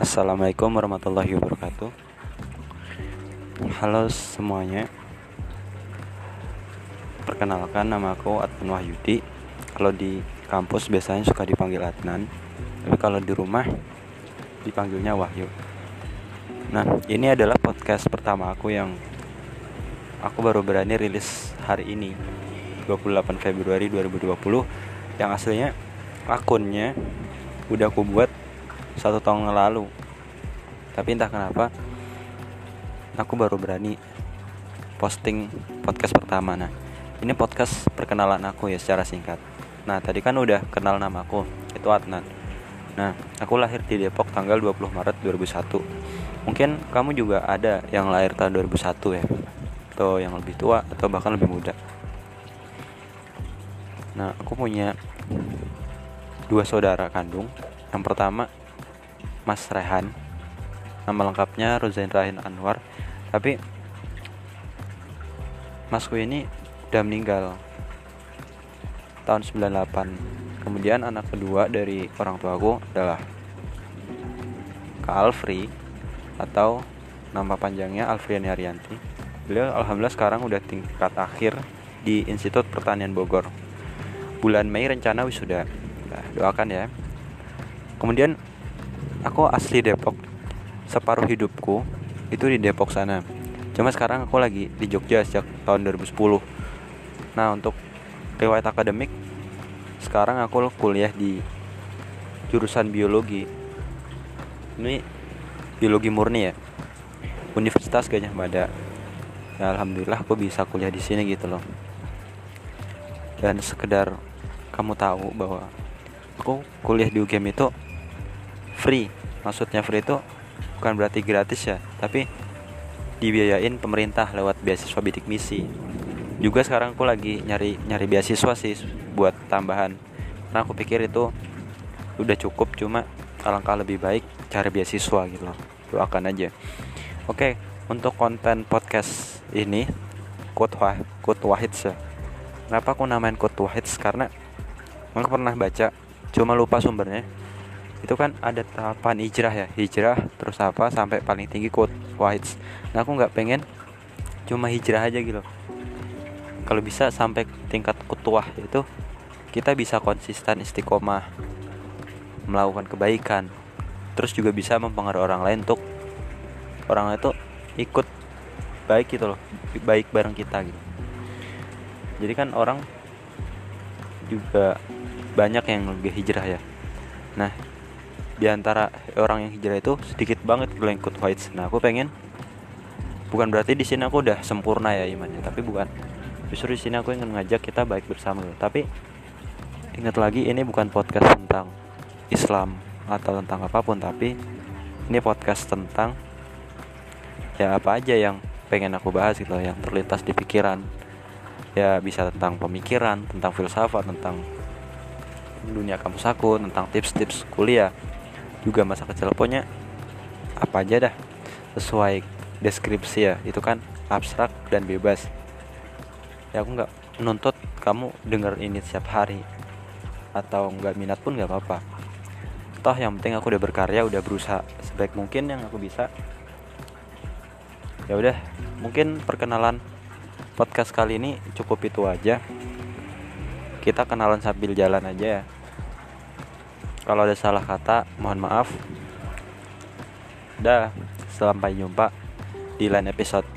Assalamualaikum warahmatullahi wabarakatuh. Halo semuanya. Perkenalkan nama aku Adnan Wahyudi. Kalau di kampus biasanya suka dipanggil Adnan. Tapi kalau di rumah dipanggilnya Wahyu. Nah ini adalah podcast pertama aku yang Aku baru berani rilis hari ini 28 Februari 2020 Yang aslinya akunnya udah aku buat satu tahun lalu. Tapi entah kenapa aku baru berani posting podcast pertama. Nah ini podcast perkenalan aku ya secara singkat. Nah tadi kan udah kenal nama aku itu Adnan. Nah aku lahir di Depok tanggal 20 Maret 2001 mungkin kamu juga ada yang lahir tahun 2001 ya? Atau yang lebih tua atau bahkan lebih muda? Nah aku punya dua saudara kandung. Yang pertama Mas Rehan. Nama lengkapnya Rozain Rahin Anwar. Tapi Masku ini udah meninggal tahun 98 kemudian anak kedua dari orang tuaku adalah Kak Alfri atau nama panjangnya Alfriani Arianti beliau alhamdulillah sekarang udah tingkat akhir di Institut Pertanian Bogor. Bulan Mei rencana wisuda. Nah, doakan ya. Kemudian aku asli Depok. Separuh hidupku itu di Depok sana. Cuma sekarang aku lagi di Jogja sejak tahun 2010 nah untuk riwayat akademik sekarang aku kuliah di jurusan biologi. Ini biologi murni ya? Universitas Gajah Mada ya alhamdulillah aku bisa kuliah di sini gitu loh. Dan sekedar kamu tahu bahwa aku kuliah di UGM itu free. Maksudnya free itu bukan berarti gratis ya tapi dibiayain pemerintah lewat beasiswa bidik misi. Juga sekarang aku lagi nyari nyari beasiswa sih buat tambahan. Karena aku pikir itu udah cukup cuma alangkah lebih baik cari beasiswa gitu loh. Doakan aja. Oke untuk konten podcast ini quote wah quote wahid ya kenapa aku namain quote wahid? Karena aku pernah baca cuma lupa sumbernya itu kan ada tahapan hijrah ya. Hijrah terus apa sampai paling tinggi quote wahid nah aku nggak pengen cuma hijrah aja gitu. Kalau bisa sampai tingkat kutuah itu kita bisa konsisten istiqomah melakukan kebaikan. Terus juga bisa mempengaruhi orang lain untuk orang itu ikut baik gitu loh baik bareng kita gitu. Jadi kan orang juga banyak yang lebih hijrah ya. Nah di antara orang yang hijrah itu sedikit banget gue ikut white nah aku pengen bukan berarti di sini aku udah sempurna ya imannya tapi bukan. Justru di sini aku ingin ngajak kita baik bersama. Gitu. tapi ingat lagi ini bukan podcast tentang Islam atau tentang apa pun tapi ini podcast tentang ya apa aja yang pengen aku bahas gitu yang terlintas di pikiran. Ya bisa tentang pemikiran tentang filsafat tentang dunia kampus aku tentang tips-tips kuliah juga masa kecil. Pokoknya apa aja dah sesuai deskripsi ya. Itu kan abstrak dan bebas. Ya aku nggak menuntut kamu denger ini setiap hari atau nggak minat pun nggak apa-apa. Toh yang penting aku udah berkarya udah berusaha sebaik mungkin yang aku bisa. Ya udah mungkin perkenalan podcast kali ini cukup itu aja. Kita kenalan sambil jalan aja ya kalau ada salah kata, mohon maaf. Dah, sampai jumpa di lain episode.